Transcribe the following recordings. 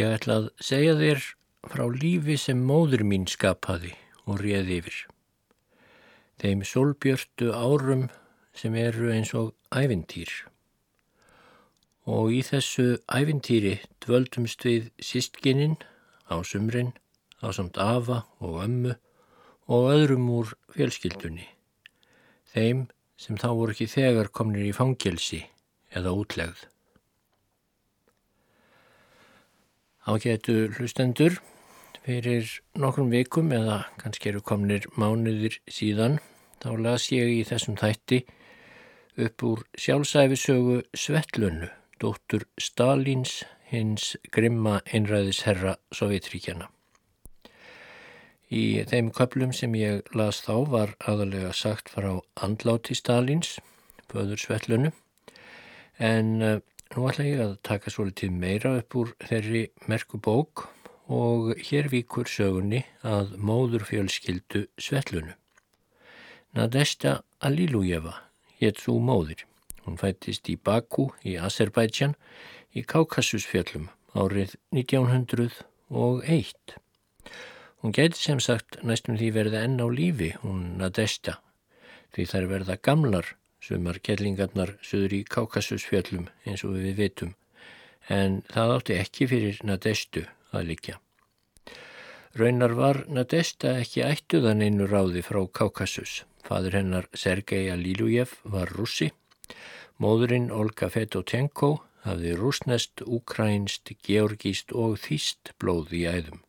Ég ætla að segja þér frá lífi sem móður mín skapaði og réði yfir. Þeim solbjörtu árum sem eru eins og ævintýr. Og í þessu ævintýri dvöldumst við sístgininn á sumrin, á samt afa og ömmu og öðrum úr fjölskyldunni. Þeim sem þá voru ekki þegar komnir í fangelsi eða útlegð. Ágætu hlustendur, fyrir nokkrum vikum eða kannski eru komnir mánuðir síðan, þá las ég í þessum þætti upp úr sjálfsæfisögu Svetlunnu, dóttur Stalins hins grimma einræðisherra Sovjetríkjana. Í þeim köplum sem ég las þá var aðalega sagt frá andláti Stalins, föður Svetlunnu, en uh, nú ætla ég að taka svolítið meira upp úr þeirri merku bók og hér vikur sögunni að móður fjölskyldu Svetlunu. Nadesta Alilujeva hétt svo móður. Hún fættist í Baku í Azerbaijan í Kaukasusfjöllum árið 1901. Hún geti sem sagt næstum því verða enn á lífi, hún Nadesta, því þær verða gamlar sumar kellingarnar söður í Kaukasusfjöllum eins og við vitum, en það átti ekki fyrir Nadestu að likja. Raunar var Nadesta ekki ættuðan einu ráði frá Kaukasus. Fadur hennar Sergei Alilujev var russi. Móðurinn Olga Fetotenko hafði rúsnest, ukrænst, georgíst og þýst blóð í æðum.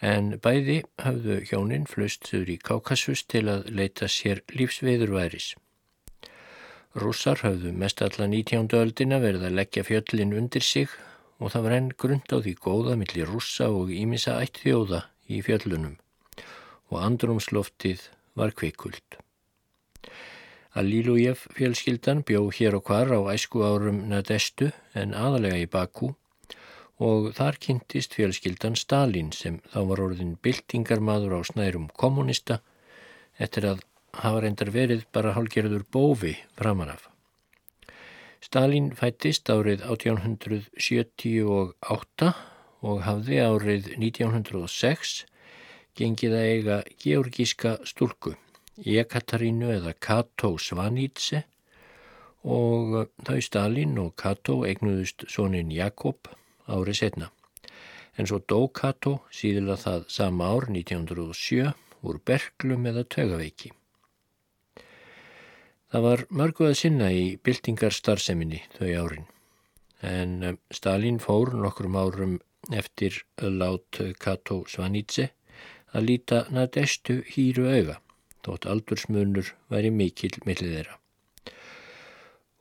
En bæði hafðu hjónin flust þurr í Kaukasus til að leita sér lífsveðurværis. Rússar hafðu mest alla 19. öldina verið að leggja fjöllin undir sig og það var enn grund á því góða millir rússa og ímissa ættþjóða í fjöllunum og andrumsloftið var kvikult. Alilujev fjölskyldan bjó hér og hvar á æsku árum Nadestu en aðalega í Baku og þar kynntist fjölskyldan Stalin sem þá var orðin byltingarmadur á snærum kommunista eftir að hafa reyndar verið bara hálgerður bófi framanaf. Stalin fættist árið 1878 og hafði árið 1906 gengið að eiga georgíska stúlku, Ekatarínu eða Kato Svanítse og þau Stalin og Kato eignuðust sonin Jakob árið setna. En svo dó Kato síðila það sama ár 1907 úr berglum eða tögaveiki. Það var mörgu að sinna í byltingarstarseminni þau árin. En eh, Stalin fór nokkrum árum eftir lát Kato Svanítse að líta nadestu hýru auga, þótt aldursmunur væri mikill millið þeirra.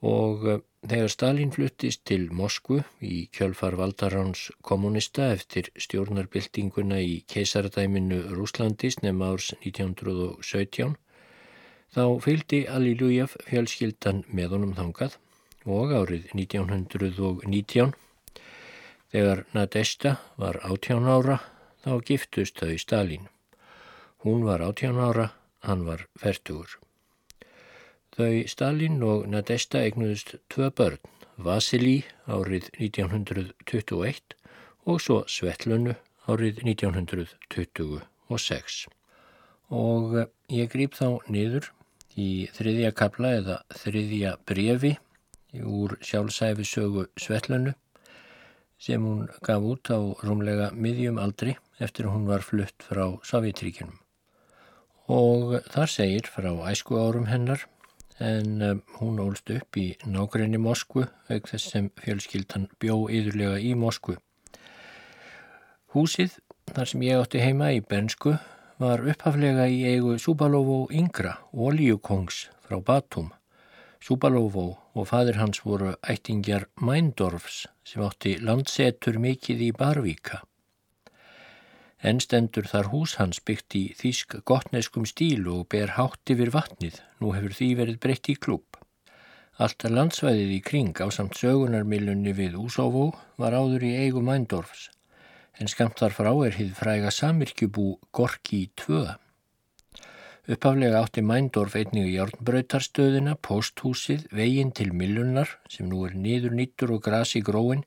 Og eh, þegar Stalin fluttist til Moskvu í kjölfar Valdaráns kommunista eftir stjórnarbyltinguna í keisaradæminu Rúslandis nefn árs 1917 Þá fylgdi Alilujev fjölskyldan með honum þangað og árið 1919 þegar Nadesta var 18 ára þá giftust þau Stalin. Hún var 18 ára, hann var færtugur. Þau Stalin og Nadesta eignuðust tvö börn, Vasili árið 1921 og svo Svetlunu árið 1926. Og ég grýp þá niður í þriðja kabla eða þriðja brefi úr sjálfsæfisögu Svetlanu sem hún gaf út á rúmlega miðjum aldri eftir að hún var flutt frá Sovjetríkinum. Og þar segir frá æsku árum hennar en um, hún ólst upp í nákrenni Moskvu auk þess sem fjölskyldan bjó yðurlega í Moskvu. Húsið þar sem ég átti heima í Bernsku var upphaflega í eigu Súbalovo yngra, oljukongs frá Batum. Súbalovo og fadir hans voru ættingjar Mændorfs sem átti landsetur mikið í Barvíka. Ennstendur þar hús hans byggt í þýsk gottneskum stíl og ber hátt yfir vatnið, nú hefur því verið breytt í klúb. Allt landsvæðið í kring á samt sögunarmilunni við Úsófó var áður í eigu Mændorfs en skamt þar frá er hið fræga samirkjubú Gorki 2. Uppaflega átti Mændorf einnig í járnbrautarstöðina, posthúsið, veginn til millunar sem nú er niður nýttur og grasi gróin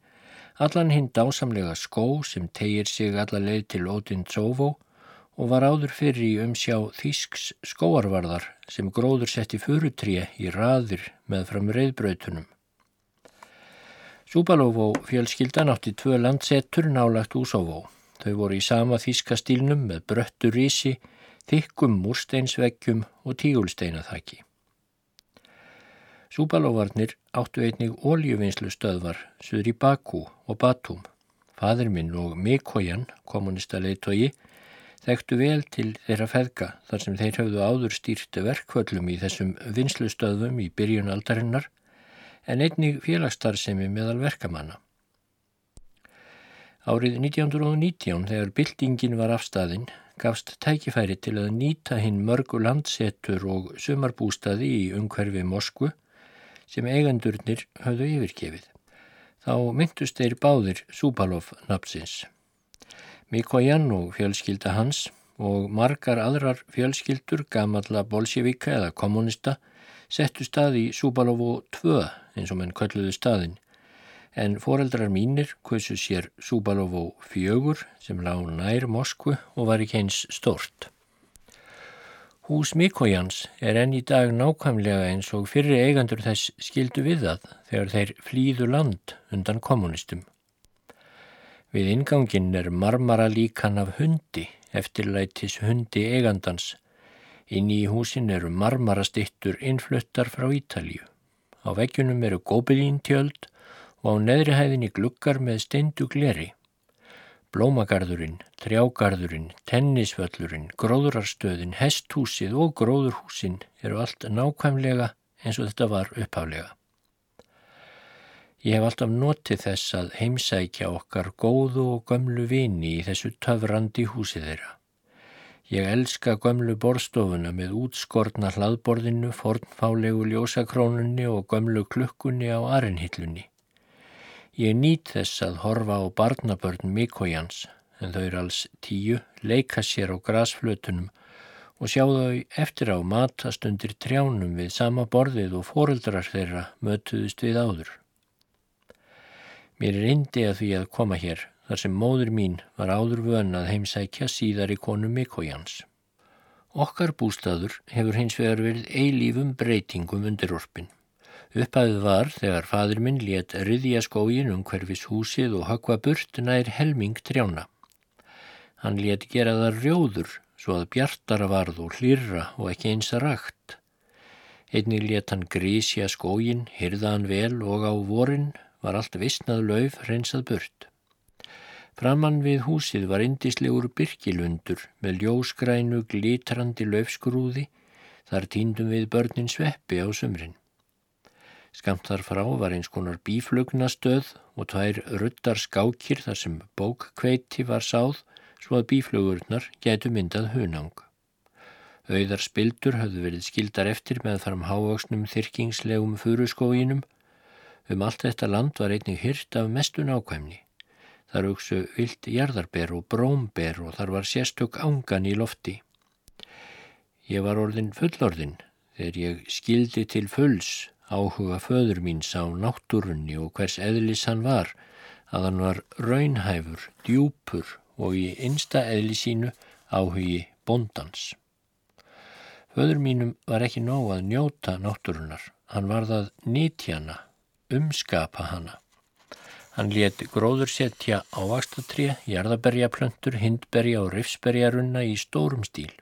Allan hinn dásamlega skó sem tegir sig alla leið til Ódinn Tsóvó og var áður fyrir í umsjá Þísks skóarvarðar sem gróður setti furutré í raðir með fram reyðbrautunum. Súbalovó fjölskyldan átti tvö landsetur nálagt Úsovó. Þau voru í sama þíska stílnum með bröttu rísi, þykkum múrsteinsveggjum og tígulsteinathaki. Súbalóvarnir áttu einnig óljuvinslu stöðvar suður í Bakú og Batúm. Fadur minn og Mikojan, kommunista leittói, þekktu vel til þeirra feðka þar sem þeir hafðu áður stýrt verkvöllum í þessum vinslustöðum í byrjun aldarinnar en einnig félagsstarfsemi meðal verkamanna. Árið 1919 þegar byltingin var afstæðin gafst tækifæri til að nýta hinn mörgu landsetur og sumarbústaði í umhverfi Moskvu sem eigandurnir hafðu yfirkefið. Þá myndust þeir báðir Súbalov napsins. Mikojan og fjölskylda hans og margar aðrar fjölskyldur, gamalla bolsjevika eða kommunista, settu stað í Súbalovo 2 eins og menn kölluðu staðin. En foreldrar mínir kvössu sér Súbalovo 4 sem lág nær Moskvu og var ekki eins stort. Hús Mikojans er enn í dag nákvæmlega eins og fyrri eigandur þess skildu við það þegar þeir flýðu land undan kommunistum. Við ingangin er marmara líkan af hundi, eftirlætis hundi eigandans. Inni í húsin eru marmara stittur innfluttar frá Ítalju. Á veggjunum eru gópiðíntjöld og á neðri hæðinni glukkar með steindu gleri. Blómagarðurinn, trjágarðurinn, tennisvöllurinn, gróðurarstöðin, hesthúsið og gróðurhúsin eru allt nákvæmlega eins og þetta var upphálega. Ég hef alltaf notið þess að heimsækja okkar góðu og gömlu vini í þessu töfrandi húsi þeirra. Ég elska gömlu borstofuna með útskortna hlaðborðinu, fornfálegu ljósakrónunni og gömlu klukkunni á arinhillunni. Ég nýt þess að horfa á barnabörn Mikojans, en þau eru alls tíu, leika sér á grasflötunum og sjá þau eftir á matast undir trjánum við sama borðið og foreldrar þeirra mötuðust við áður. Mér er indi að því að koma hér þar sem móður mín var áður vön að heimsækja síðar í konu Mikojans. Okkar bústaður hefur hins vegar verið eilífum breytingum undir orpin. Uppæðið var þegar fadur minn létt riðja skógin um hverfis húsið og hakva burt nær helming trjána. Hann létt gera það rjóður svo að bjartara varð og hlýrra og ekki eins að rakt. Einnig létt hann grísja skógin, hyrða hann vel og á vorin var allt vissnað lauf hreinsað burt. Framann við húsið var indislegur byrkilundur með ljósgrænu glitrandi laufskrúði, þar týndum við börnin sveppi á sumrin. Skamt þar frá var eins konar bíflugnastöð og tvær ruttar skákir þar sem bókkveiti var sáð svo að bíflugurnar getu myndað hunang. Auðar spildur höfðu verið skildar eftir með þarum hávöksnum þyrkingslegum furuskóginum Um allt þetta land var einnig hyrt af mestu nákvæmni. Þar auksu vilt jarðarber og brómber og þar var sérstök ángan í lofti. Ég var orðin fullorðin þegar ég skildi til fulls áhuga föður míns á náttúrunni og hvers eðlis hann var, að hann var raunhæfur, djúpur og í einsta eðli sínu áhugi bondans. Föður mínum var ekki nóg að njóta náttúrunar, hann var það nýtjana umskapa hana. Hann let gróður setja ávastatré, jarðaberjaplöntur, hindberja og rifsberjarunna í stórum stíl.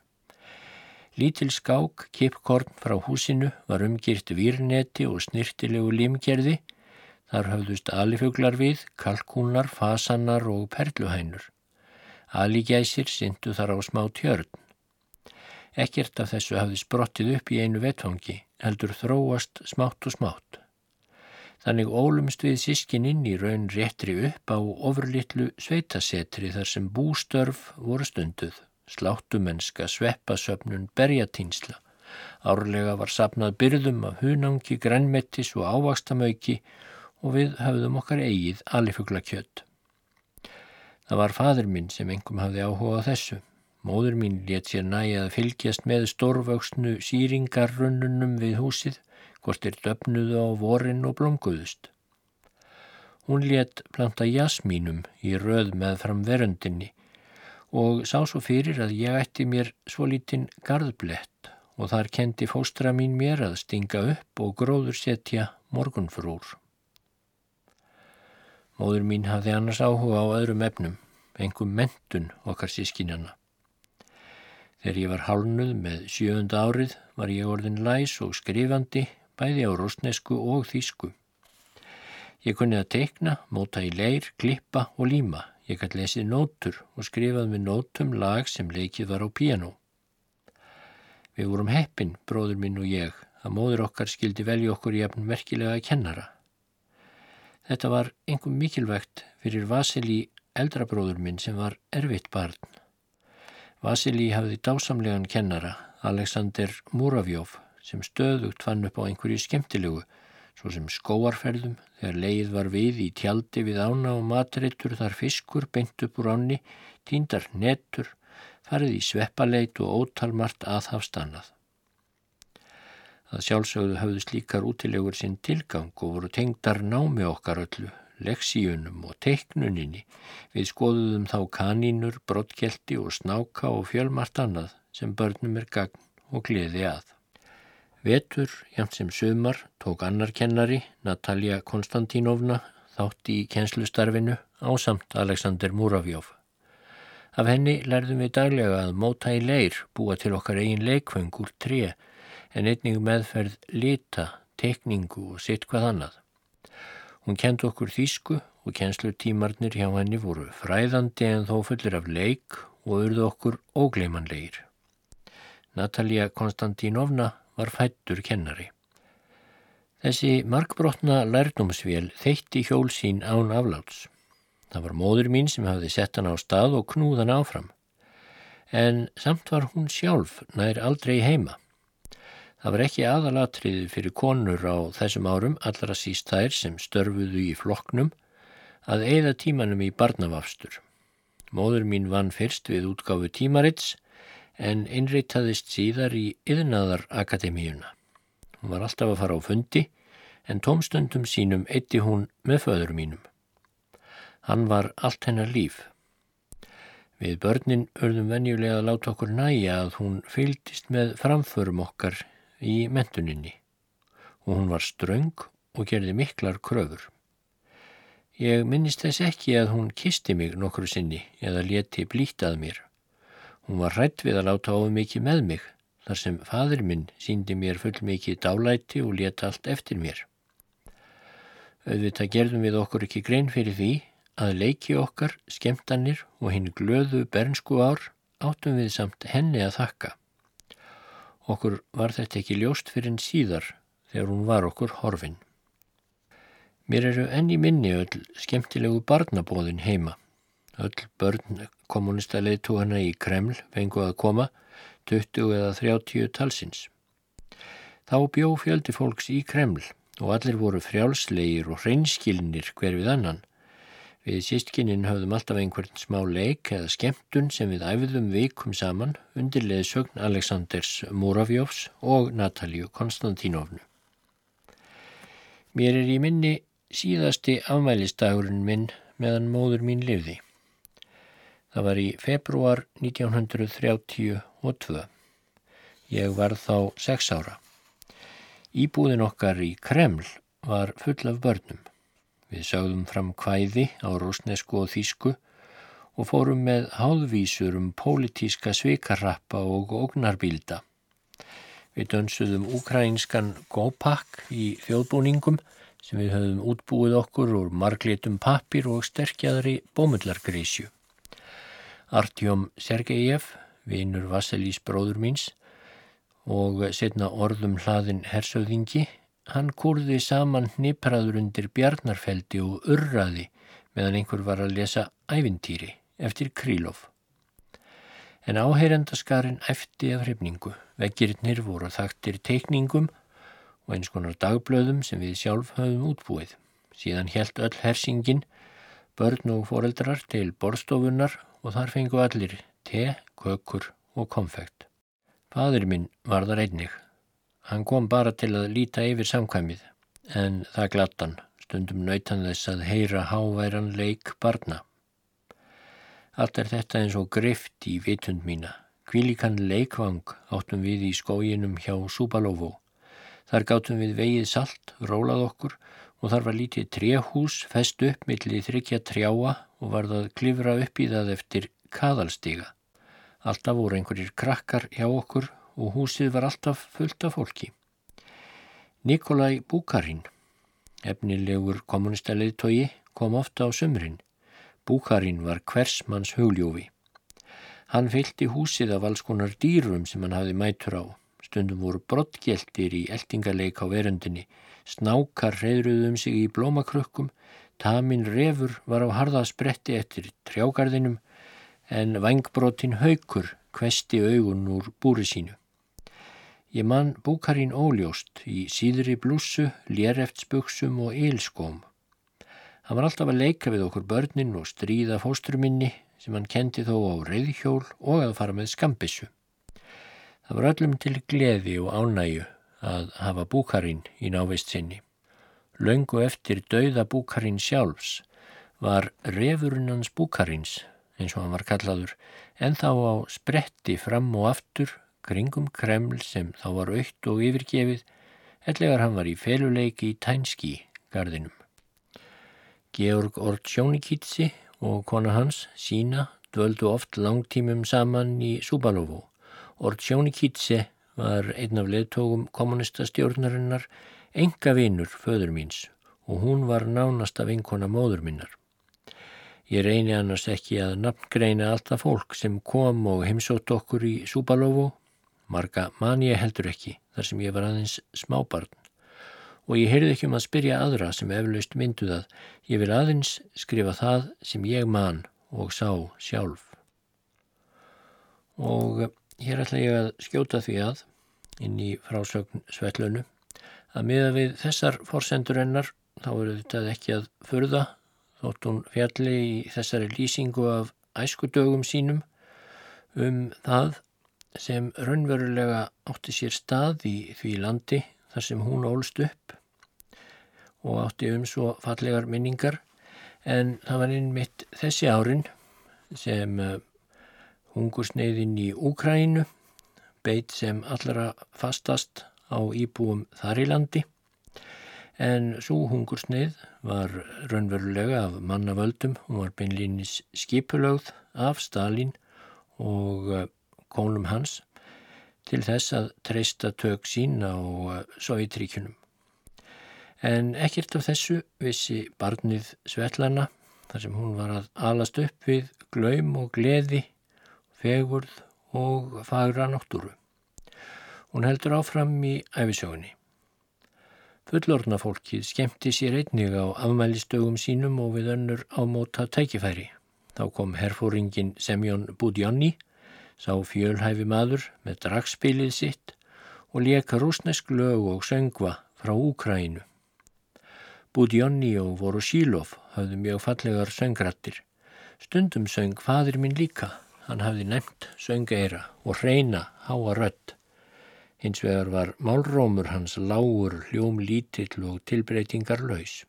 Lítil skák, kipkorn frá húsinu var umgyrt výrneti og snirtilegu limgerði. Þar höfðust alifuglar við, kalkúnar, fasanar og perluhænur. Aligæsir syndu þar á smá tjörn. Ekkert af þessu hafði sprottið upp í einu vetfangi, heldur þróast smátt og smátt. Þannig ólumst við sískininn í raun réttri upp á ofurlittlu sveitasetri þar sem bústörf voru stunduð, sláttumenska, sveppasöfnun, berjatýnsla. Árlega var sapnað byrðum af hunangi, grænmettis og ávakstamauki og við hafðum okkar eigið alifugla kjött. Það var fadur minn sem engum hafði áhuga á þessu. Móður mín let sér næja að fylgjast með stórvöxnu síringarrunnunum við húsið hvort er döfnuðu á vorin og blomguðust. Hún let planta jasmínum í röð með fram verundinni og sá svo fyrir að ég ætti mér svo lítinn gardblett og þar kendi fóstra mín mér að stinga upp og gróður setja morgunfrúr. Móður mín hafði annars áhuga á öðrum efnum, engum mentun okkar sískinjana. Þegar ég var hálnuð með sjöunda árið var ég orðin læs og skrifandi bæði á rúsnesku og þýsku. Ég kunni að teikna, móta í leir, klippa og líma. Ég gæti lesið nótur og skrifað með nótum lag sem leikið var á piano. Við vorum heppin, bróður minn og ég, að móður okkar skildi velja okkur í efn merkilega kennara. Þetta var einhver mikilvægt fyrir Vasili eldrabróður minn sem var erfitt barn. Vasili hafði dásamlegan kennara, Alexander Muravjov, sem stöðugt fann upp á einhverju skemmtilegu, svo sem skóarferðum, þegar leið var við í tjaldi við ána og matreitur þar fiskur beint upp úr ánni, tíndar nettur, farið í sveppaleit og ótalmart aðhafstannað. Það sjálfsögðu höfðu slíkar útilegur sinn tilgang og voru tengdar námi okkar öllu, leksíunum og teiknuninni. Við skoðuðum þá kanínur, brottkelti og snáka og fjölmart annað sem börnum er gagn og gleði að. Vetur, jæmt sem sömar, tók annar kennari, Natalia Konstantínovna, þátt í kjenslustarfinu á samt Alexander Muravjov. Af henni lærðum við daglega að móta í leir, búa til okkar eigin leikvöng úr tre, en einning meðferð lita, tekningu og sitt hvað annað. Hún kent okkur þýsku og kjenslutímarnir hjá henni voru fræðandi en þó fullir af leik og urðu okkur ógleimanleir. Natalia Konstantínovna var fættur kennari. Þessi markbrotna lærdomsvél þeitti hjól sín án afláts. Það var móður mín sem hafði sett hann á stað og knúðan áfram. En samt var hún sjálf nær aldrei heima. Það var ekki aðalatriði fyrir konur á þessum árum, allra síst þær sem störfuðu í flokknum, að eigða tímanum í barnavafstur. Móður mín vann fyrst við útgáfu tímarits en innreitaðist síðar í Yðnaðarakademíuna. Hún var alltaf að fara á fundi en tómstundum sínum eitti hún með föður mínum. Hann var allt hennar líf. Við börnin örðum venjulega að láta okkur næja að hún fylgist með framförum okkar í mentuninni og hún var ströng og gerði miklar kröfur. Ég minnist þess ekki að hún kisti mig nokkru sinni eða leti blítað mér. Hún var hrætt við að láta ofið mikið með mig þar sem fadur minn síndi mér full mikið dálæti og leta allt eftir mér. Auðvitað gerðum við okkur ekki grein fyrir því að leiki okkar, skemtanir og hinn glöðu bernsku ár áttum við samt henni að þakka. Okkur var þetta ekki ljóst fyrir en síðar þegar hún var okkur horfin. Mér eru enni minni öll skemmtilegu barnabóðin heima. Öll börn kommunista leitúana í Kreml fengu að koma 20 eða 30 talsins. Þá bjó fjöldi fólks í Kreml og allir voru frjálslegir og hreinskilnir hver við annan. Við sístkinin höfðum alltaf einhvern smá leik eða skemmtun sem við æfðum vikum saman undir leðsögn Aleksandrs Muravjófs og Natalju Konstantínovnu. Mér er í minni síðasti afmælistagurinn minn meðan móður mín lifði. Það var í februar 1932. Ég var þá sex ára. Íbúðin okkar í Kreml var full af börnum. Við sögðum fram kvæði á rúsnesku og þýsku og fórum með háðvísur um pólitíska svikarrappa og ógnarbilda. Við dönsuðum ukrainskan gópak í þjóðbúningum sem við höfðum útbúið okkur úr marglitum pappir og sterkjaðri bómullargrísju. Artjóm Sergejev, vinur Vasilís bróður míns og setna orðum hlaðin hersöðingi Hann kurði saman hnipraður undir bjarnarfeldi og urraði meðan einhver var að lesa ævintýri eftir Krílof. En áheyrendaskarinn eftir af hrifningu, veggirinnir voru þaktir teikningum og eins konar dagblöðum sem við sjálf höfum útbúið. Síðan helt öll hersingin, börn og foreldrar til borstofunar og þar fengu allir te, kökur og konfekt. Fadur minn var þar einnig. Hann kom bara til að líta yfir samkvæmið en það glattan stundum nautan þess að heyra háværan leik barna. Allt er þetta eins og grift í vitund mína. Kvílikan leikvang áttum við í skóginum hjá Súbalófó. Þar gáttum við vegið salt, rólað okkur og þar var lítið trehús fest upp millið þryggja trjáa og var það klifra upp í það eftir kaðalstiga. Alltaf voru einhverjir krakkar hjá okkur og húsið var alltaf fullt af fólki. Nikolai Búkarin, efnilegur kommunistaleðtogi, kom ofta á sömurinn. Búkarin var hversmanns hugljófi. Hann fylgti húsið af alls konar dýrum sem hann hafði mætur á. Stundum voru brottgjeltir í eldingaleik á verundinni Snákar reyðruðum sig í blómakrökkum, tamin refur var á harða spretti eftir trjágarðinum en vangbrotin haukur kvesti augun úr búri sínu. Ég mann búkarinn óljóst í síðri blússu, léreftsbuksum og ylskóm. Hann var alltaf að leika við okkur börnin og stríða fóstruminni sem hann kendi þó á reyðhjól og að fara með skambissu. Það var öllum til gleði og ánægu að hafa búkarinn í návist sinni. Laungu eftir dauða búkarinn sjálfs var refurinnans búkarins, eins og hann var kallaður, en þá á spretti fram og aftur, kringum kreml sem þá var aukt og yfirgefið, ellegar hann var í feluleiki í Tænski gardinum. Georg Ortsjónikitsi og kona hans, Sína, dvöldu oft langtímum saman í Súbalovo. Ortsjónikitsi var einn af leðtógum kommunistastjórnarinnar enga vinur föður míns og hún var nánasta vinkona móður minnar. Ég reyni annars ekki að nafngreina alltaf fólk sem kom og heimsótt okkur í Súbalovo, marga man ég heldur ekki þar sem ég var aðeins smábarn og ég heyrði ekki um að spyrja aðra sem eflaust mynduð að ég vil aðeins skrifa það sem ég man og sá sjálf. Og hér ætla ég að skjóta því að inn í frásögn Svellunu að miða við þessar forsendurennar þá eru þetta ekki að förða þótt hún fjalli í þessari lýsingu af æskudögum sínum um það sem raunverulega átti sér stað í því landi þar sem hún ólst upp og átti um svo fallegar minningar. En það var einmitt þessi árin sem eh, hungursneiðin í Úkrænu beit sem allra fastast á íbúum þar í landi en svo hungursneið var raunverulega af mannavöldum, hún var beinlýnis skipulögð af Stalin og eh, kónum hans til þess að treysta tök sín á eh, Sovjetríkunum. En ekkert af þessu vissi barnið Svetlana þar sem hún var að alast upp við glaum og gleði, fegurð og fagra náttúru. Hún heldur áfram í æfisögunni. Fullorna fólkið skemmti sér einnig á afmælistögum sínum og við önnur ámóta tækifæri. Þá kom herfóringin Semjón Budjonni, sá fjölhæfi maður með dragspilið sitt og leka rúsnesk lög og söngva frá Úkrænu. Budjonni og Vorosílov hafðu mjög fallegar söngrattir. Stundum söng fadir minn líka. Hann hafði nefnt söngeira og reyna háa rött. Hins vegar var málrómur hans lágur, hljóm lítill og tilbreytingar laus.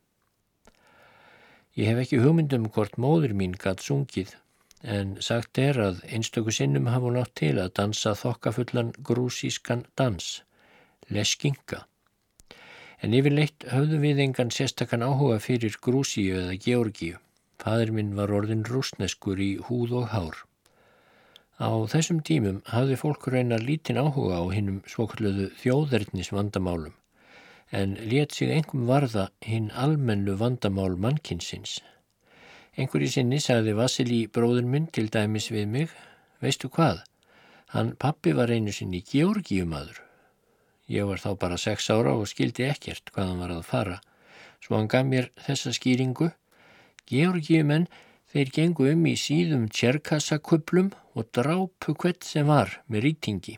Ég hef ekki hugmyndum hvort móður mín gatt sungið en sagt er að einstöku sinnum hafa hún átt til að dansa þokkafullan grúsískan dans, leskinga. En yfirleitt höfðu við engan sérstakann áhuga fyrir Grúsíu eða Georgíu. Fadur minn var orðin rúsneskur í húð og hár. Á þessum tímum hafði fólk reynar lítinn áhuga á hinnum svokalluðu þjóðernis vandamálum en let sig engum varða hinn almennu vandamál mannkinsins. Einhverji sinni sagði Vasili bróður minn til dæmis við mig, veistu hvað, hann pappi var einu sinni georgíumadur. Ég var þá bara sex ára og skildi ekkert hvað hann var að fara, svo hann gaf mér þessa skýringu. Georgíumenn Þeir gengu um í síðum tjerkassakuplum og drápu hvert sem var með rýtingi.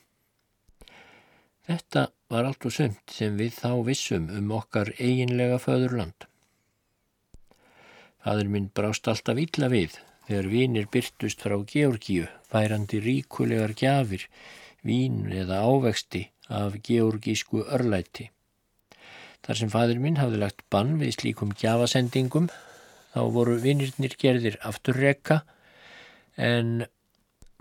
Þetta var allt og sumt sem við þá vissum um okkar eiginlega föðurland. Fadur minn brást alltaf illa við þegar vinir byrtust frá Georgíu, færandi ríkulegar gjafir, vín eða ávexti af georgísku örlæti. Þar sem fadur minn hafði lagt bann við slíkum gjafasendingum þá voru vinirnir gerðir afturreka en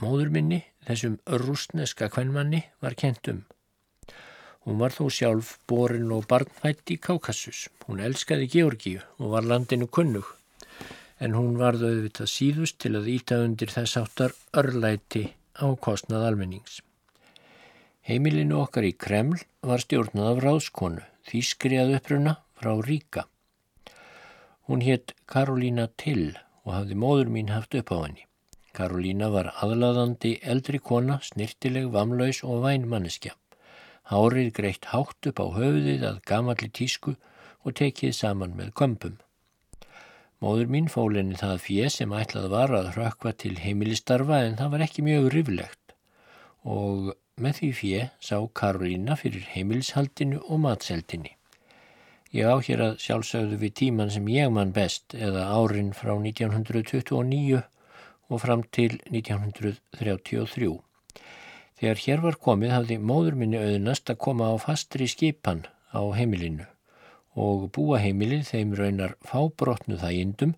móður minni, þessum rúsneska kvennmanni, var kentum. Hún var þó sjálf borin og barnfætt í Kákassus. Hún elskaði Georgíu og var landinu kunnug en hún varði auðvitað síðust til að íta undir þess áttar örlæti á kostnað almennings. Heimilinu okkar í Kreml var stjórnað af ráðskonu, þýskri að uppruna frá Ríka. Hún hétt Karolína Till og hafði móður mín haft upp á henni. Karolína var aðlaðandi eldri kona, snirtileg, vamlaus og vænmanneskja. Hárið greitt hátt upp á höfuðið að gamalli tísku og tekið saman með kömpum. Móður mín fólinni það fjö sem ætlað var að hrökva til heimilistarfa en það var ekki mjög riflegt og með því fjö sá Karolína fyrir heimilishaldinu og matseldinni. Ég á hér að sjálfsögðu við tíman sem ég mann best eða árin frá 1929 og fram til 1933. Þegar hér var komið hafði móður minni auðnast að koma á fastri skipan á heimilinu og búa heimilið þeim raunar fábrotnu þægindum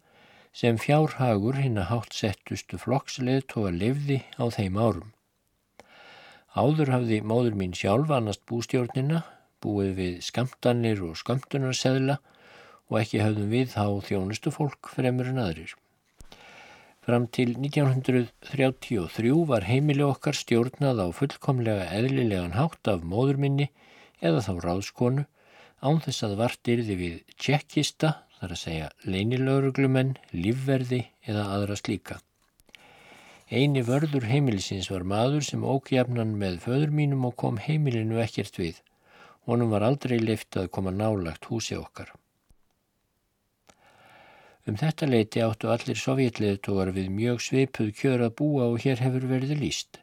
sem fjárhagur hinn að hátt settustu flokksleð tóa lifði á þeim árum. Áður hafði móður mín sjálf annast bústjórnina, búið við skamtanir og skamtunarseðla og ekki hafðum við þá þjónustu fólk fremur en aðrir. Fram til 1933 var heimili okkar stjórnað á fullkomlega eðlilegan hátt af móður minni eða þá ráðskonu án þess að vart yrði við tjekkista, þar að segja leinilögruglumenn, lífverði eða aðra slíka. Einu vörður heimilisins var maður sem ókjafnan með föður mínum og kom heimilinu ekkert við. Honum var aldrei leift að koma nálagt húsi okkar. Um þetta leiti áttu allir sovjetleðtogar við mjög sveipuð kjör að búa og hér hefur verið líst.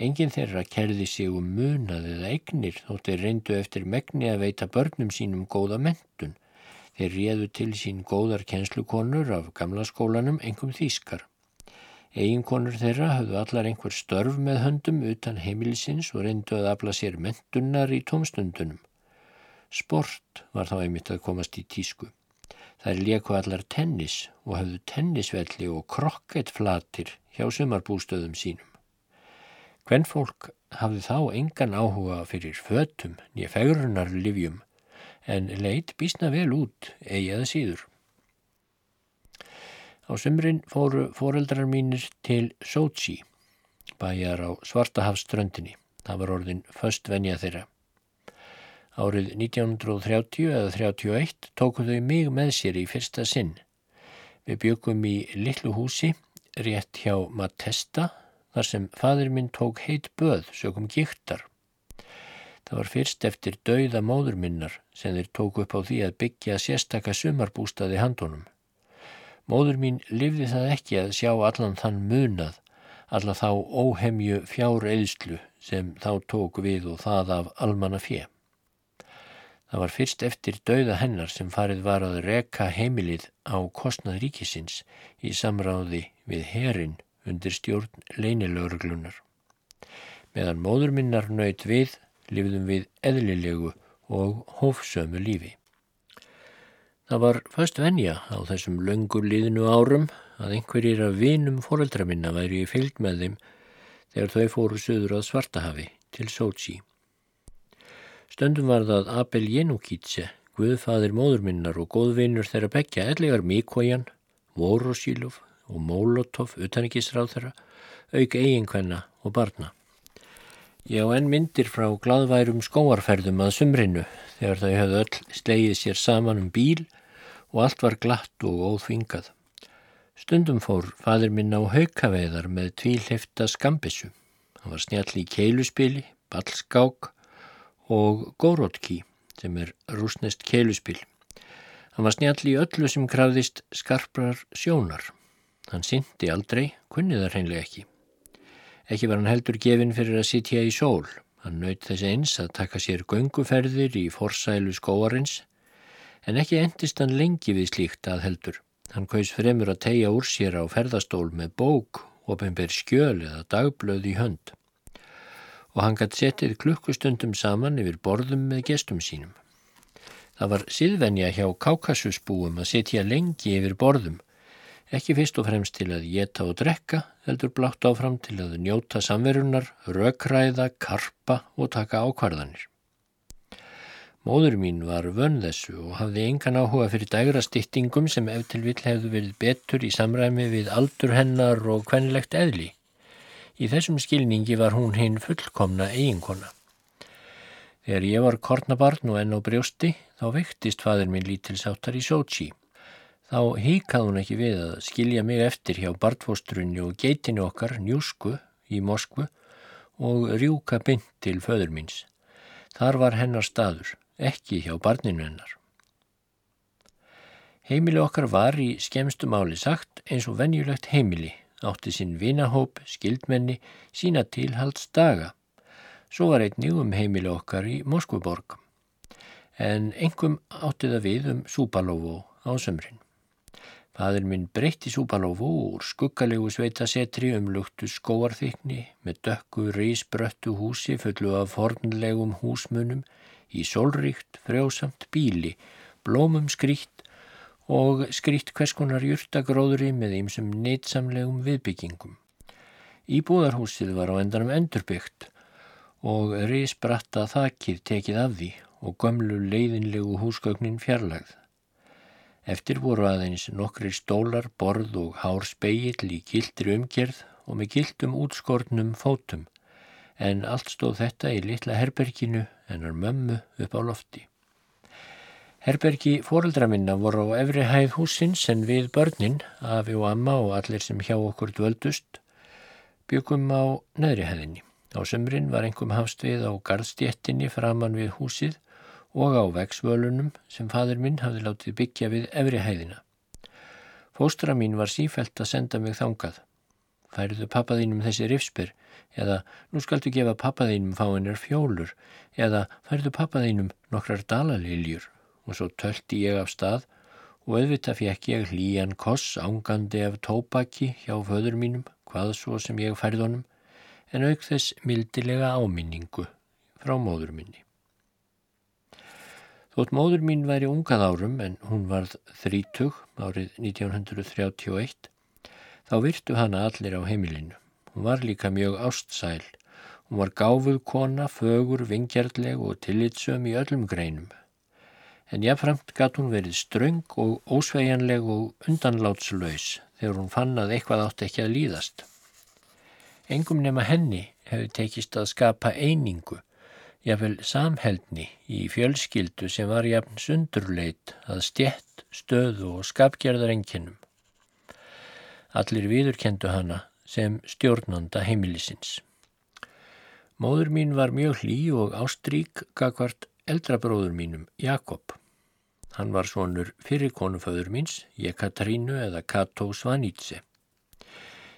Engin þeirra kerði sig um munað eða egnir þótt þeir reyndu eftir megni að veita börnum sínum góða mentun. Þeir réðu til sín góðar kjenslukonur af gamla skólanum engum þýskar. Eginkonur þeirra hafðu allar einhver störf með höndum utan heimilisins og reyndu að afla sér mentunnar í tómstundunum. Sport var þá einmitt að komast í tísku. Þær leku allar tennis og hafðu tennisvelli og krokkettflatir hjá sumarbústöðum sínum. Hvenn fólk hafði þá engan áhuga fyrir fötum nýja fegurunarlifjum en leit bísna vel út eigiða síður. Á sömrin fóru foreldrar mínir til Sochi, bæjar á Svartahafströndinni. Það var orðin föstvenja þeirra. Árið 1930 eða 31 tóku þau mig með sér í fyrsta sinn. Við byggum í litlu húsi rétt hjá Matesta þar sem fadur minn tók heit böð sögum gíktar. Það var fyrst eftir dauða móður minnar sem þeir tóku upp á því að byggja sérstaka sumarbústaði handunum. Móður mín livði það ekki að sjá allan þann munað, alla þá óhemju fjár eðslu sem þá tók við og það af almanna fjö. Það var fyrst eftir dauða hennar sem farið var að reka heimilið á kostnað ríkisins í samráði við herin undir stjórn leinilögurglunar. Meðan móður minnar nöyt við, lifðum við eðlilegu og hófsömu lífi. Það var först venja á þessum löngur liðinu árum að einhverjir af vinum foreldra minna væri í fylg með þeim þegar þau fóru söður að Svartahafi til Sochi. Stöndum var það Abel Jenukítse, guðfaðir móður minnar og góðvinnur þeirra begja, ellegar Mikójan, Vorosílov, og Mólotov utanrikisráð þeirra, auk eiginkvenna og barna. Ég á enn myndir frá gladværum skóarferðum að sumrinu þegar þau höfðu öll slegið sér saman um bíl og allt var glatt og óþvingað. Stundum fór fadir minn á haukaveiðar með tvílhefta skambissu. Hann var snjall í keiluspili, ballskák og górótkí sem er rúsnest keiluspil. Hann var snjall í öllu sem krafðist skarprar sjónar. Hann syndi aldrei, kunni það hreinlega ekki. Ekki var hann heldur gefin fyrir að sitja í sól. Hann naut þess eins að taka sér gönguferðir í forsælu skóarins, en ekki endist hann lengi við slíkt að heldur. Hann kaus fremur að tegja úr sér á ferðastól með bók, ofinber skjöl eða dagblöð í hönd. Og hann gætt setið klukkustundum saman yfir borðum með gestum sínum. Það var siðvenja hjá kákasusbúum að setja lengi yfir borðum, ekki fyrst og fremst til að geta og drekka, heldur blátt áfram til að njóta samverunar, rökræða, karpa og taka ákvarðanir. Móður mín var vönn þessu og hafði engan áhuga fyrir dægra stýttingum sem ef til vill hefðu verið betur í samræmi við aldur hennar og kvenlegt eðli. Í þessum skilningi var hún hinn fullkomna eiginkona. Þegar ég var kornabarn og enn á brjósti þá vektist fadur minn lítilsáttar í Sochi. Þá híkað hún ekki við að skilja mig eftir hjá bartfóstrunni og geitinu okkar njúsku í Moskvu og rjúka bynd til föður míns. Þar var hennar staður ekki hjá barninu hennar. Heimili okkar var í skemstu máli sagt eins og venjulegt heimili, átti sinn vinahóp, skildmenni, sína tilhaldsdaga. Svo var einnig um heimili okkar í Moskvuborg, en engum átti það við um Súpalófó á sömrin. Fadur minn breytti Súpalófó úr skuggalegu sveitasetri um luktu skóarþykni með dökku reysbröttu húsi fullu af fornlegum húsmunum í sólríkt, frjósamt bíli, blómum skrýtt og skrýtt hverskonar júrtagróðri með ýmsum neitsamlegum viðbyggingum. Íbúðarhúsið var á endanum endurbyggt og risbratta þakkið tekið af því og gömlu leiðinlegu húsgögnin fjarlagð. Eftir voru aðeins nokkri stólar, borð og hár speill í gildri umgerð og með gildum útskortnum fótum en allt stóð þetta í litla herberginu hennar mömmu upp á lofti. Herbergi fóreldra minna voru á efri hæð húsins en við börnin, afi og amma og allir sem hjá okkur dvöldust, byggum á neðri hæðinni. Á sömrin var einhverjum hafst við á gardstjettinni framann við húsið og á veksvölunum sem fadur minn hafði látið byggja við efri hæðina. Fóstra mín var sífælt að senda mig þangað. Færiðu pappaðínum þessi rifsbyr eða nú skaldu gefa pappaðínum fáinir fjólur. Eða færðu pappaðínum nokkrar dalaliljur? Og svo tölti ég af stað og auðvitað fekk ég hlýjan koss ángandi af tópaki hjá föður mínum, hvað svo sem ég færð honum, en auk þess mildilega áminningu frá móður minni. Þótt móður mín væri ungað árum en hún varð þrítug árið 1931, þá virtu hana allir á heimilinu. Hún var líka mjög ástsæl. Hún var gáfuð kona, fögur, vingjarleg og tillitsöm í öllum greinum. En jáfnframt gatt hún verið ströng og ósveigjanleg og undanlátslaus þegar hún fann að eitthvað átt ekki að líðast. Engum nema henni hefði tekist að skapa einingu, jáfnvel samheldni í fjölskyldu sem var jafn sundurleit að stjett, stöðu og skapgerðar enginnum. Allir viðurkendu hana sem stjórnanda heimilisins. Móður mín var mjög hlý og ástrík gagvart eldrabróður mínum, Jakob. Hann var svonur fyrir konuföður míns, Jekatrínu eða Kato Svanítse.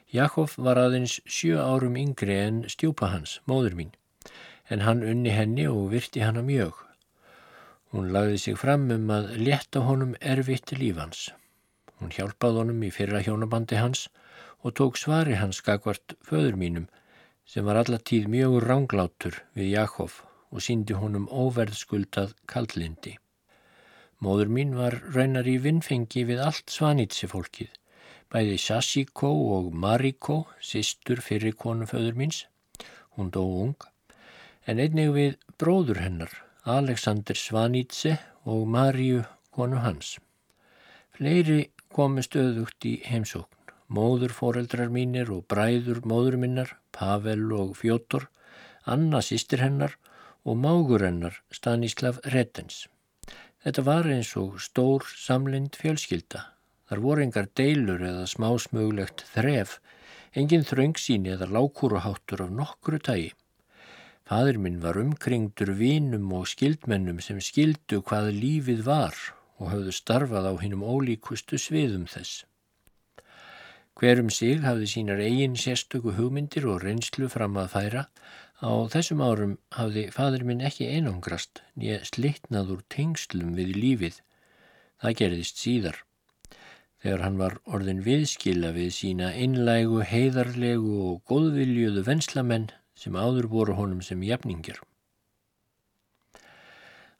Jakob var aðeins sjö árum yngri en stjúpa hans, móður mín, en hann unni henni og virti hanna mjög. Hún lagði sig fram um að leta honum erfitt lífans. Hún hjálpaði honum í fyrra hjónabandi hans og tók svari hans skakvart föður mínum sem var allatíð mjög ránglátur við Jakob og síndi honum óverðskuldað kaldlindi. Móður mín var raunar í vinnfengi við allt svanítsi fólkið, bæði Sashiko og Mariko, sýstur fyrir konu föður míns, hún dó ung, en einnig við bróður hennar, Alexander Svanítse og Marju konu hans. Fleiri komu stöðugt í heimsókn móður foreldrar mínir og bræður móður minnar, Pavel og Fjótor, Anna sýstir hennar og mágur hennar Stanislav Rettens. Þetta var eins og stór samlind fjölskylda. Þar voru engar deilur eða smásmögulegt þref, engin þröngsín eða lákúruháttur af nokkru tægi. Fadur minn var umkringdur vínum og skildmennum sem skildu hvað lífið var og hafðu starfað á hinnum ólíkustu sviðum þess. Hverum sig hafði sínar eigin sérstöku hugmyndir og reynslu fram að færa. Á þessum árum hafði fadur minn ekki einangrast nýja slittnað úr tengslum við lífið. Það gerðist síðar. Þegar hann var orðin viðskila við sína einlægu, heiðarlegu og góðviljuðu venslamenn sem áður voru honum sem jafningir.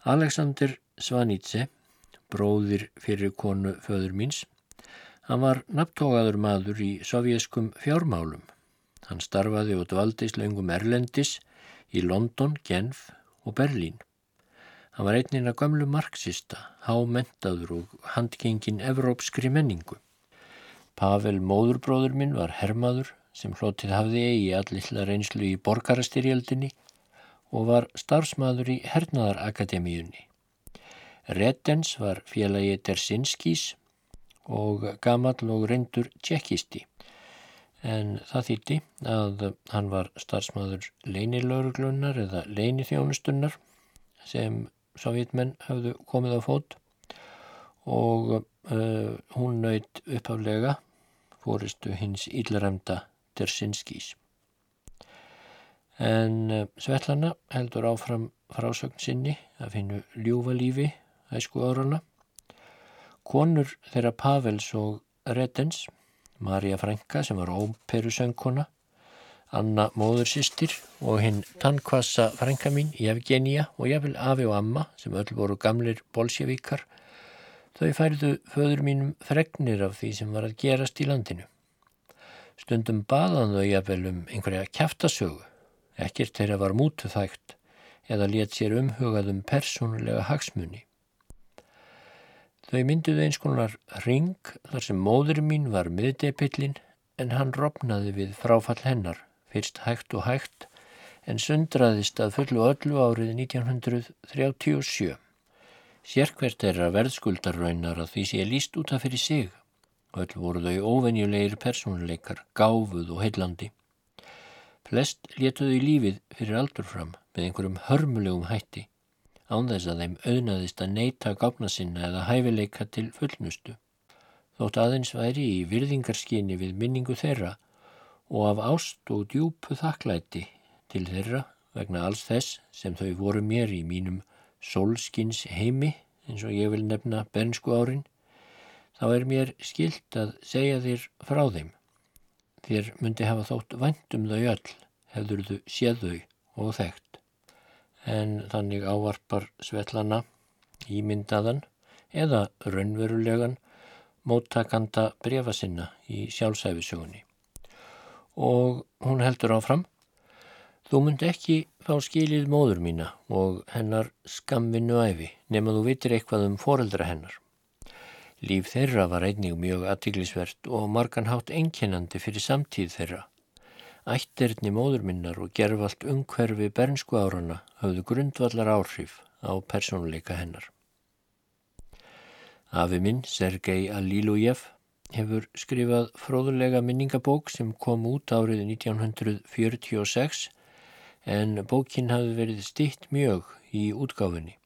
Alexander Svanitse, bróðir fyrir konu föður míns. Hann var nafntógaður maður í sovjeskum fjármálum. Hann starfaði og dvaldist löngum Erlendis í London, Genf og Berlín. Hann var einninn að gamlu marxista, hámentaður og handgengin evrópskri menningu. Pavel móðurbróður minn var hermaður sem hlotið hafði eigi allilla reynslu í borgarastyrjaldinni og var starfsmaður í Hernaðarakademíunni. Reddens var félagi Dersinskís og gamall og reyndur tjekkisti en það þýtti að hann var starfsmaður leinilögruglunar eða leinithjónustunnar sem sovjetmenn hafðu komið á fót og uh, hún nöyt uppaflega fóristu hins íllaræmda Dersinskís. En uh, Svetlana heldur áfram frásögn sinni að finna ljúfa lífi æsku árana. Konur þeirra Pavels og Reddens, Marja Franka sem var óperusöngkona, Anna móðursýstir og hinn tannkvassa frænka mín, Jefgenia og jafnvel Afi og Amma sem öll voru gamlir bolsjevíkar. Þau færðu föður mínum fregnir af því sem var að gerast í landinu. Stundum baðan þau jafnvel um einhverja kæftasögu, ekkert þeirra var mútu þægt eða let sér umhugað um persónulega hagsmunni. Þau mynduðu eins konar ring þar sem móður mín var miðdepillin en hann ropnaði við fráfall hennar fyrst hægt og hægt, en sundraðist að fullu öllu árið 1937. Sérkvert er að verðskuldarraunar að því sé líst út af fyrir sig. Öll voru þau óvenjulegir persónuleikar, gáfuð og heillandi. Flest letuðu í lífið fyrir aldur fram með einhverjum hörmulegum hætti, án þess að þeim auðnaðist að neyta gáfna sinna eða hæfileika til fullnustu. Þótt aðeins væri í virðingarskinni við minningu þeirra og af ást og djúpu þakklæti til þeirra vegna alls þess sem þau voru mér í mínum solskins heimi eins og ég vil nefna bernsku árin, þá er mér skilt að segja þér frá þeim. Þér myndi hafa þótt vandum þau öll, hefur þau séð þau og þekkt. En þannig ávarpar Svetlana ímyndaðan eða raunverulegan móttakanda brefa sinna í sjálfsæfisögunni og hún heldur áfram. Þú mynd ekki fá skilið móður mína og hennar skamvinnu æfi nema þú vitir eitthvað um foreldra hennar. Líf þeirra var einnig mjög aðtiklisvert og marganhátt einkennandi fyrir samtíð þeirra. Ætterni móður minnar og gerfalt umhverfi bernsku árana hafðu grundvallar áhrif á persónuleika hennar. Afi minn, Sergei Alilujev, hefur skrifað fróðulega minningabók sem kom út árið 1946 en bókin hafði verið stitt mjög í útgáfinni.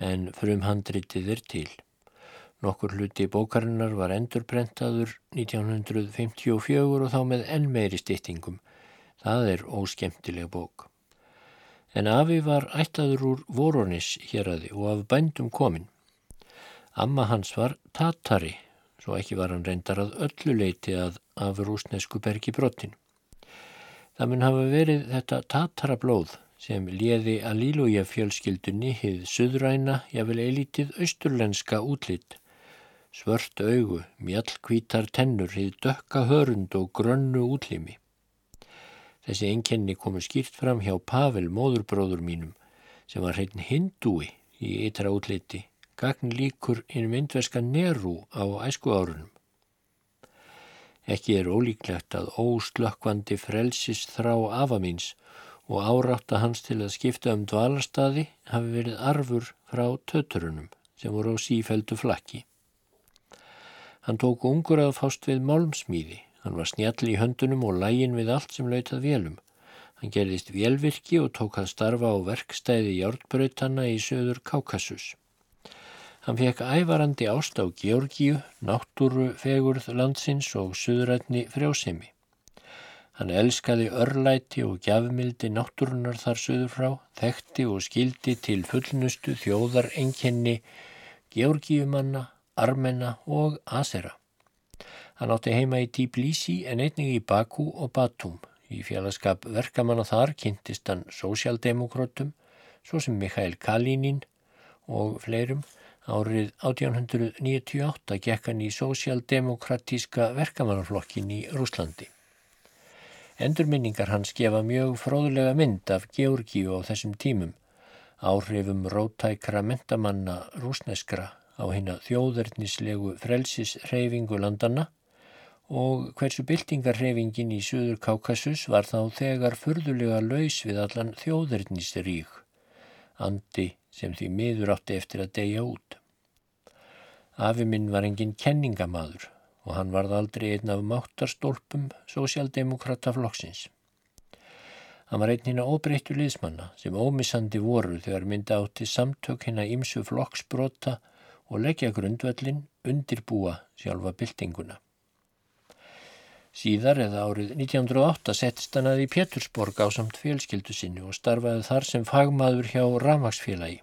En frum handritið er til. Nokkur hluti bókarinnar var endurbrentaður 1954 og þá með enn meiri stittingum. Það er óskemtileg bók. En Afi var ættaður úr Voronis hér aði og af bændum komin. Amma hans var Tatari svo ekki var hann reyndar að öllu leiti að af rúsnesku bergi brottin. Það mun hafa verið þetta tatara blóð sem liði að Lílúja fjölskyldunni hið suðræna, jável eilítið austurlenska útlitt. Svört augu, mjallkvítar tennur, hið dökka hörund og grönnu útlimi. Þessi einkenni komu skýrt fram hjá Pavel, móðurbróður mínum, sem var hreitn hindúi í ytra útliti gagn líkur innum indverska Neru á æsku árunum. Ekki er ólíklegt að óslökkvandi frelsis þrá afamins og árátta hans til að skipta um dvalarstaði hafi verið arfur frá töturunum sem voru á sífældu flakki. Hann tók ungur að fást við málmsmíði. Hann var snjall í höndunum og lægin við allt sem lautað vélum. Hann gerðist vélvirki og tók að starfa á verkstæði hjártbröytana í söður Kákassus. Hann fekk ævarandi ást á Georgíu, náttúru fegurð landsins og suðrætni frjósemi. Hann elskaði örlæti og gjafmildi náttúrunar þar suður frá, þekkti og skildi til fullnustu þjóðar enkenni Georgíumanna, Armena og Asera. Hann átti heima í Tbilisi en einnig í Baku og Batum. Í félagskap verkamanna þar kynntist hann sósjaldemokrótum, svo sem Mikhail Kalinin og fleirum árið 1898 gekk hann í Sósialdemokratíska verkamannaflokkin í Rúslandi. Endurminningar hans gefa mjög fróðulega mynd af Georgíu á þessum tímum, áhrifum rótækra mentamanna rúsneskra á hérna þjóðverðnislegu frelsisreyfingu landana og hversu byltingarreyfingin í Suður Kákasus var þá þegar furðulega laus við allan þjóðverðnisrík, andi sem því miður átti eftir að deyja út. Afi minn var engin kenningamadur og hann varð aldrei einn af máttarstólpum sósjaldemokrata flokksins. Hann var einn hinn að óbreyttu liðsmanna sem ómissandi voru þegar mynda átti samtök hinn að ymsu flokksbrota og leggja grundvöllin undirbúa sjálfa byltinguna. Síðar eða árið 1908 settist hann að í Pétursborg á samt fjölskyldu sinni og starfaði þar sem fagmaður hjá Ramagsfélagi.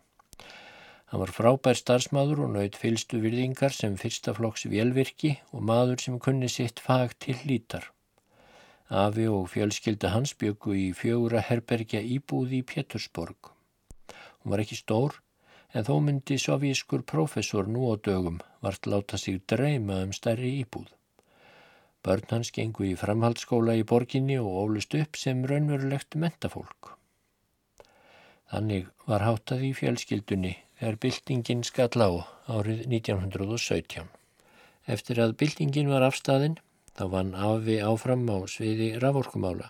Hann var frábær starfsmaður og naut fylstu virðingar sem fyrstaflokks velvirki og maður sem kunni sitt fag til lítar. Afi og fjölskylda hans byggu í fjögura herbergja íbúði í Pétursborg. Hún var ekki stór en þó myndi sovískur professor nú á dögum vart láta sig dreyma um stærri íbúð. Börn hans gengu í framhaldsskóla í borginni og ólust upp sem raunverulegt mentafólk. Þannig var háttað í fjölskyldunni þegar byltingin skall á árið 1917. Eftir að byltingin var afstæðin þá vann Afi áfram á sviði raforkumála.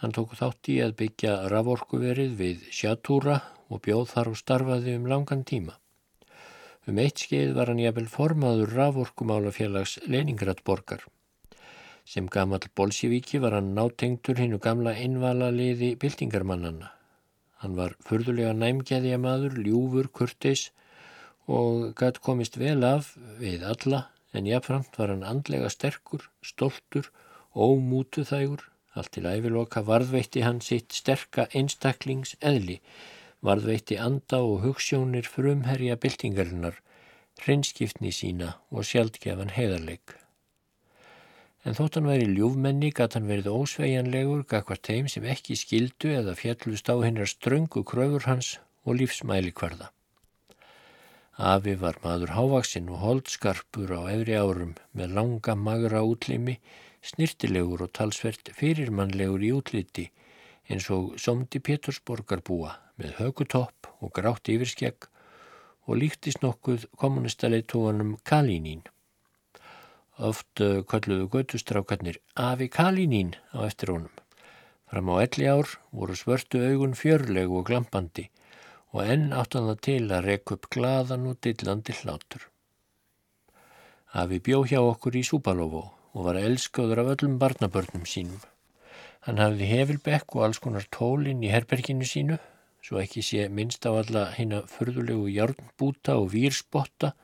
Hann tók þátt í að byggja raforkuverið við sjatúra og bjóð þar og starfaði um langan tíma. Um eitt skeið var hann jafnvel formaður raforkumálafélags Leningradborgar. Sem gammal bolsjevíki var hann nátengtur hinnu gamla einvala liði byltingarmannana. Hann var förðulega næmgeðja maður, ljúfur, kurtis og gætt komist vel af við alla en jáfnframt var hann andlega sterkur, stoltur, ómútuþægur, allt til æviloka varðveitti hann sitt sterka einstaklings eðli, varðveitti anda og hugssjónir frumherja byltingarinnar, hreinskiptni sína og sjaldgefan heiðarleik en þótt hann væri ljúfmenni gatt hann verið ósveigjanlegur gagvart þeim sem ekki skildu eða fjallust á hennar ströngu kröfur hans og lífsmæli hverða. Afi var maður hávaksinn og holdskarpur á efri árum með langa magra útlimi, snirtilegur og talsvert fyrirmannlegur í útliti eins og somdi Pétursborgar búa með högutopp og grátt yfirskegg og líktist nokkuð kommunistaleittóanum Kalínín. Oft eh, kalluðu göttustrákarnir Afi Kalínín á eftir honum. Fram á elli ár voru svörtu augun fjörlegu og glampandi og enn áttan það til að rekka upp gladan og dillandi hlátur. Afi bjó hjá okkur í Súbalófó og var elskaður af öllum barnabörnum sínum. Hann hafði hefilbekk og alls konar tólinn í herberginu sínu, svo ekki sé minnst á alla hinn að förðulegu járnbúta og výrspotta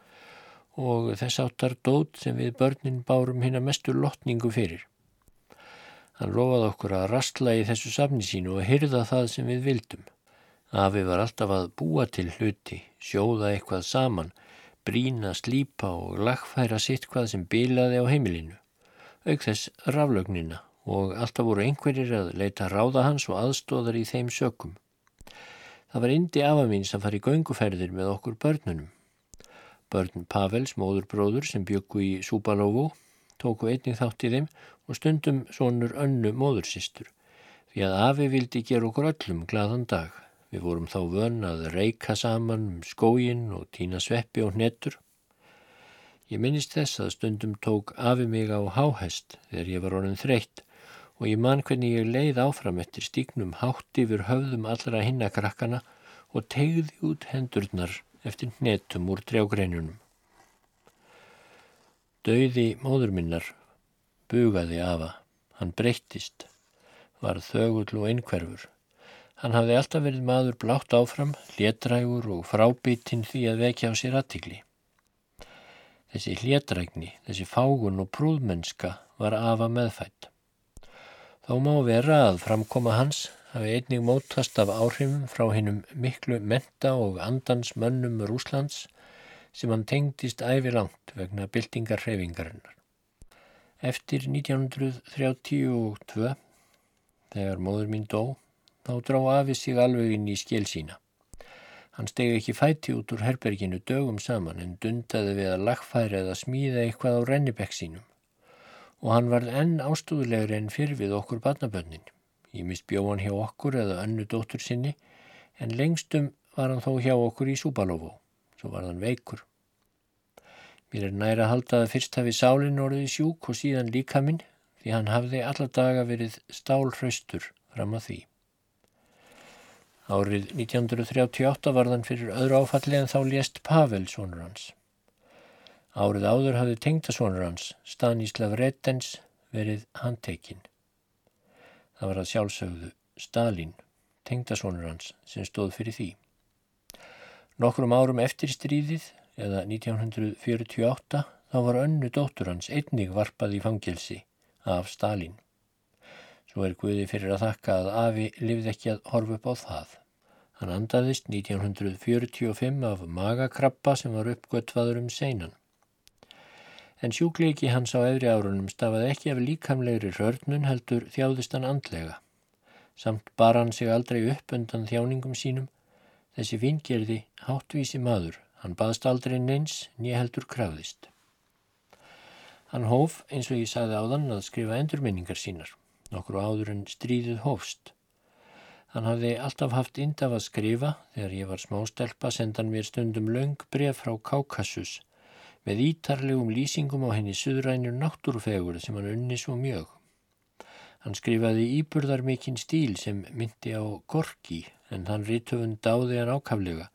og þess áttar dót sem við börnin bárum hinn að mestu lotningu fyrir. Hann lofaði okkur að rastla í þessu safni sínu og hyrða það sem við vildum. Afi var alltaf að búa til hluti, sjóða eitthvað saman, brína, slípa og lagfæra sitt hvað sem bilaði á heimilinu. Auk þess raflögnina og alltaf voru einhverjir að leita ráða hans og aðstóðar í þeim sökum. Það var indi afamins að fara í gönguferðir með okkur börnunum. Börn Pavels, móðurbróður sem byggu í Súbalófó, tóku einning þátt í þeim og stundum sonur önnu móðursistur. Því að Afi vildi gera okkur öllum gladan dag. Við vorum þá vön að reyka saman um skógin og týna sveppi og hnettur. Ég minnist þess að stundum tók Afi mig á háhest þegar ég var orðin þreytt og ég man hvernig ég leið áfram eftir stíknum hátt yfir höfðum allra hinnakrakkana og tegði út hendurnar eftir netum úr trjágreinunum. Dauði móður minnar bugaði afa, hann breyttist, var þögull og einhverfur. Hann hafði alltaf verið maður blátt áfram, léttrægur og frábítinn því að vekja á sér aðtikli. Þessi hlétrægni, þessi fágun og prúðmennska var afa meðfætt. Þó má vera að framkoma hans hafi einnig mótast af áhrifum frá hennum miklu menta og andans mönnum Rúslands sem hann tengdist æfi langt vegna byltingar hreyfingarinnar. Eftir 1932, þegar móður mín dó, þá drá afi sig alveg inn í skil sína. Hann stegi ekki fæti út úr herberginu dögum saman en dundaði við að lagfæra eða smíða eitthvað á rennibekk sínum. Og hann varð enn ástúðulegur enn fyrir við okkur barnabönnin. Ég mist bjóðan hjá okkur eða önnu dóttur sinni en lengstum var hann þó hjá okkur í Súbalófó. Svo var hann veikur. Mér er næra að halda að fyrst hafi sálinn orðið sjúk og síðan líka minn því hann hafði alla daga verið stálhraustur fram að því. Árið 1938 var þann fyrir öðru áfalli en þá lést Pavel sonur hans. Árið áður hafði tengtasonur hans, Stanislav Rettens, verið handtekinn. Það var að sjálfsögðu Stalin, tengtasonur hans, sem stóð fyrir því. Nokkrum árum eftir stríðið, eða 1948, þá var önnu dóttur hans einnig varpað í fangilsi af Stalin. Svo er Guði fyrir að þakka að Afi lifði ekki að horfa upp á það. Hann andaðist 1945 af magakrabba sem var uppgötvaður um seinan. En sjúkleiki hans á efri árunum stafaði ekki af líkamlegri rörnun heldur þjáðist hann andlega. Samt bar hann sig aldrei upp undan þjáningum sínum. Þessi fingerði háttvísi maður. Hann baðst aldrei neins, nýja heldur krafðist. Hann hóf, eins og ég sagði áðan, að skrifa endurminningar sínar nokkru áður en stríðið hófst. Hann hafði alltaf haft indaf að skrifa, þegar ég var smástelpa sendan mér stundum laung bref frá Kákassus með ítarlegum lýsingum á henni suðrænur náttúrufegur sem hann unni svo mjög. Hann skrifaði íburðar mikinn stíl sem myndi á Gorki en hann rítöfund dáði hann ákaflega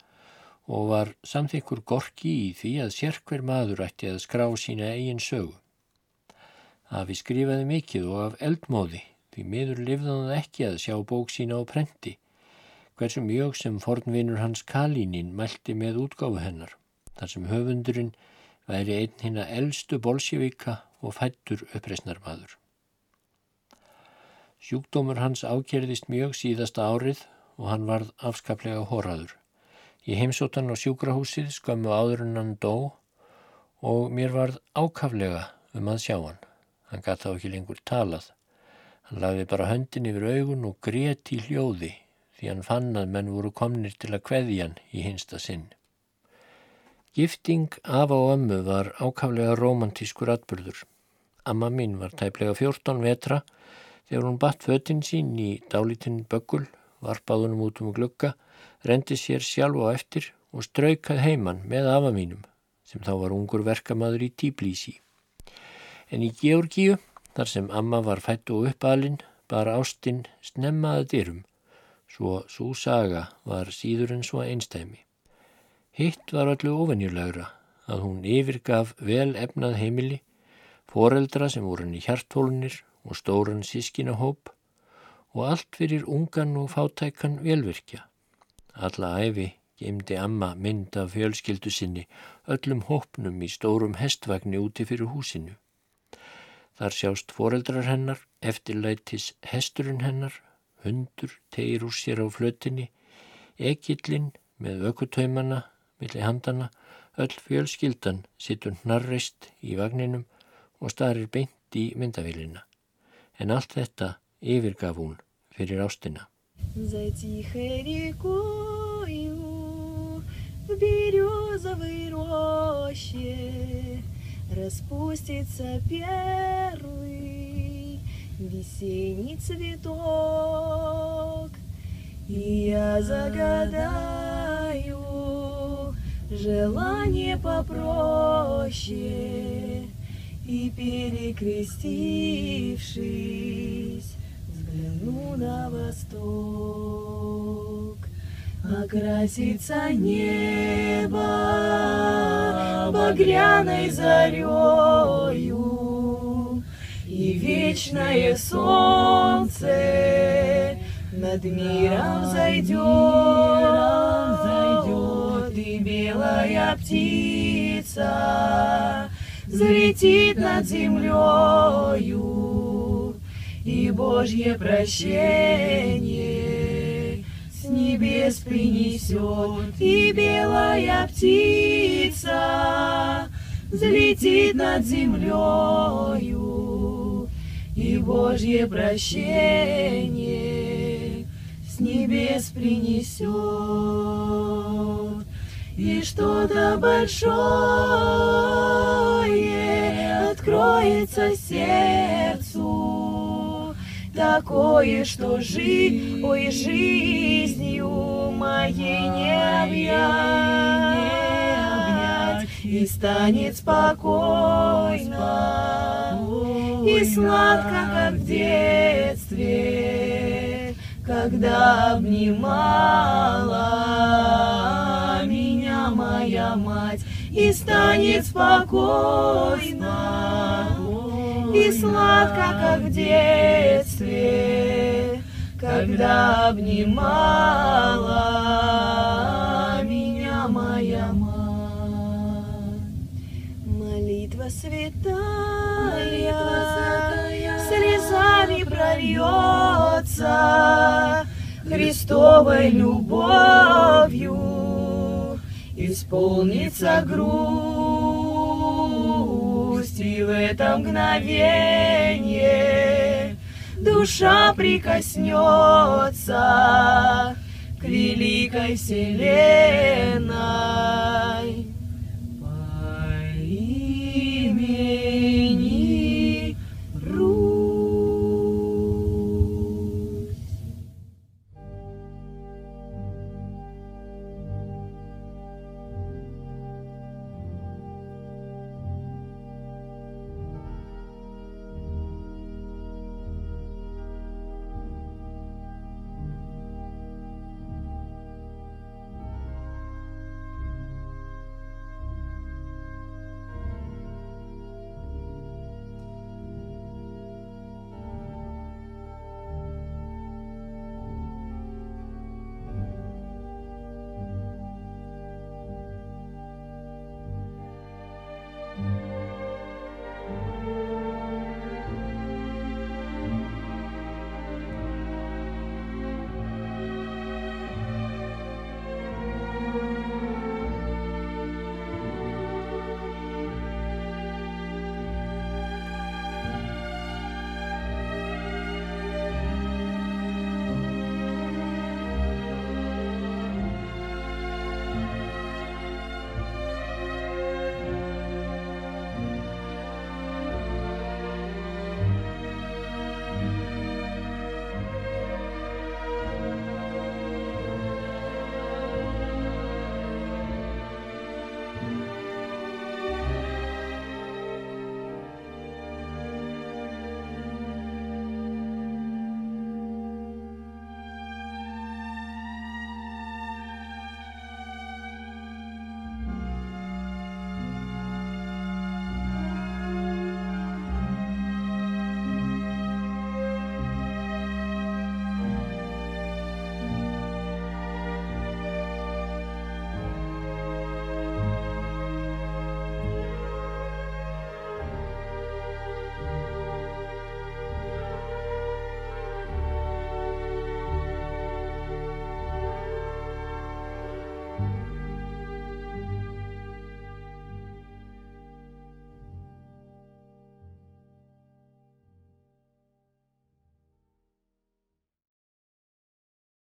og var samþykkur Gorki í því að sérkver maður ætti að skrá sína eigin sögu. Afi skrifaði mikið og af eldmóði, því miður lifði hann ekki að sjá bók sína á prenti, hversu mjög sem fornvinur hans Kalínin mælti með útgáfu hennar, þar sem höfundurinn væri einn hinn að eldstu bolsjevika og fættur uppreysnarmadur. Sjúkdómur hans ákerðist mjög síðasta árið og hann varð afskaplega horraður. Ég heimsóttan á sjúkrahúsið skömmu áður en hann dó og mér varð ákaflega um að sjá hann. Hann gæti þá ekki lengur talað. Hann lagði bara höndin yfir augun og greti í hljóði því hann fann að menn voru komnir til að kveðja hann í hinsta sinn. Gifting af og ömmu var ákaflega romantískur atbyrður. Amma mín var tæplega 14 vetra þegar hún batt fötinn sín í dálítinn böggul, varpaðunum út um glukka, rendi sér sjálf á eftir og straukað heimann með afa mínum sem þá var ungur verkamaður í Tíblísi. En í Georgíu, þar sem amma var fætt og uppalinn, bar ástinn snemmaða dyrum, svo svo saga var síður en svo einstæmi. Hitt var allu ofennjulegra að hún yfirgaf vel efnað heimili, foreldra sem voru henni hjartólunir og stóran sískinahóp og allt fyrir ungan og fátækan velvirkja. Alla æfi gemdi amma mynd af fjölskyldu sinni öllum hópnum í stórum hestvagni úti fyrir húsinu. Þar sjást foreldrar hennar, eftirlætis hesturinn hennar, hundur tegir úr sér á flötinni, ekillinn með ökutaumana, milli handana, öll fjölskyldan sittur hnarreist í vagninum og starir beint í myndavillina. En allt þetta yfirgaf hún fyrir ástina. В березовой роще распустится первый весенний цветок, и я загадаю желание попроще, и перекрестившись, взгляну на восток. Окрасится небо багряной зарею, И вечное солнце над миром зайдет, белая птица взлетит над землею, и Божье прощение небес принесет, и белая птица взлетит над землею, и Божье прощение с с небес принесет, и что-то большое откроется сердцу, такое, что жить, ой, жизнью моей не объять, и станет спокойно, и сладко, как в детстве, когда обнимала моя мать, и станет спокойно, и сладко, как в детстве, когда обнимала меня моя мать. Молитва святая, слезами прольется Христовой любовью, исполнится грусть, и в это мгновение душа прикоснется к великой вселенной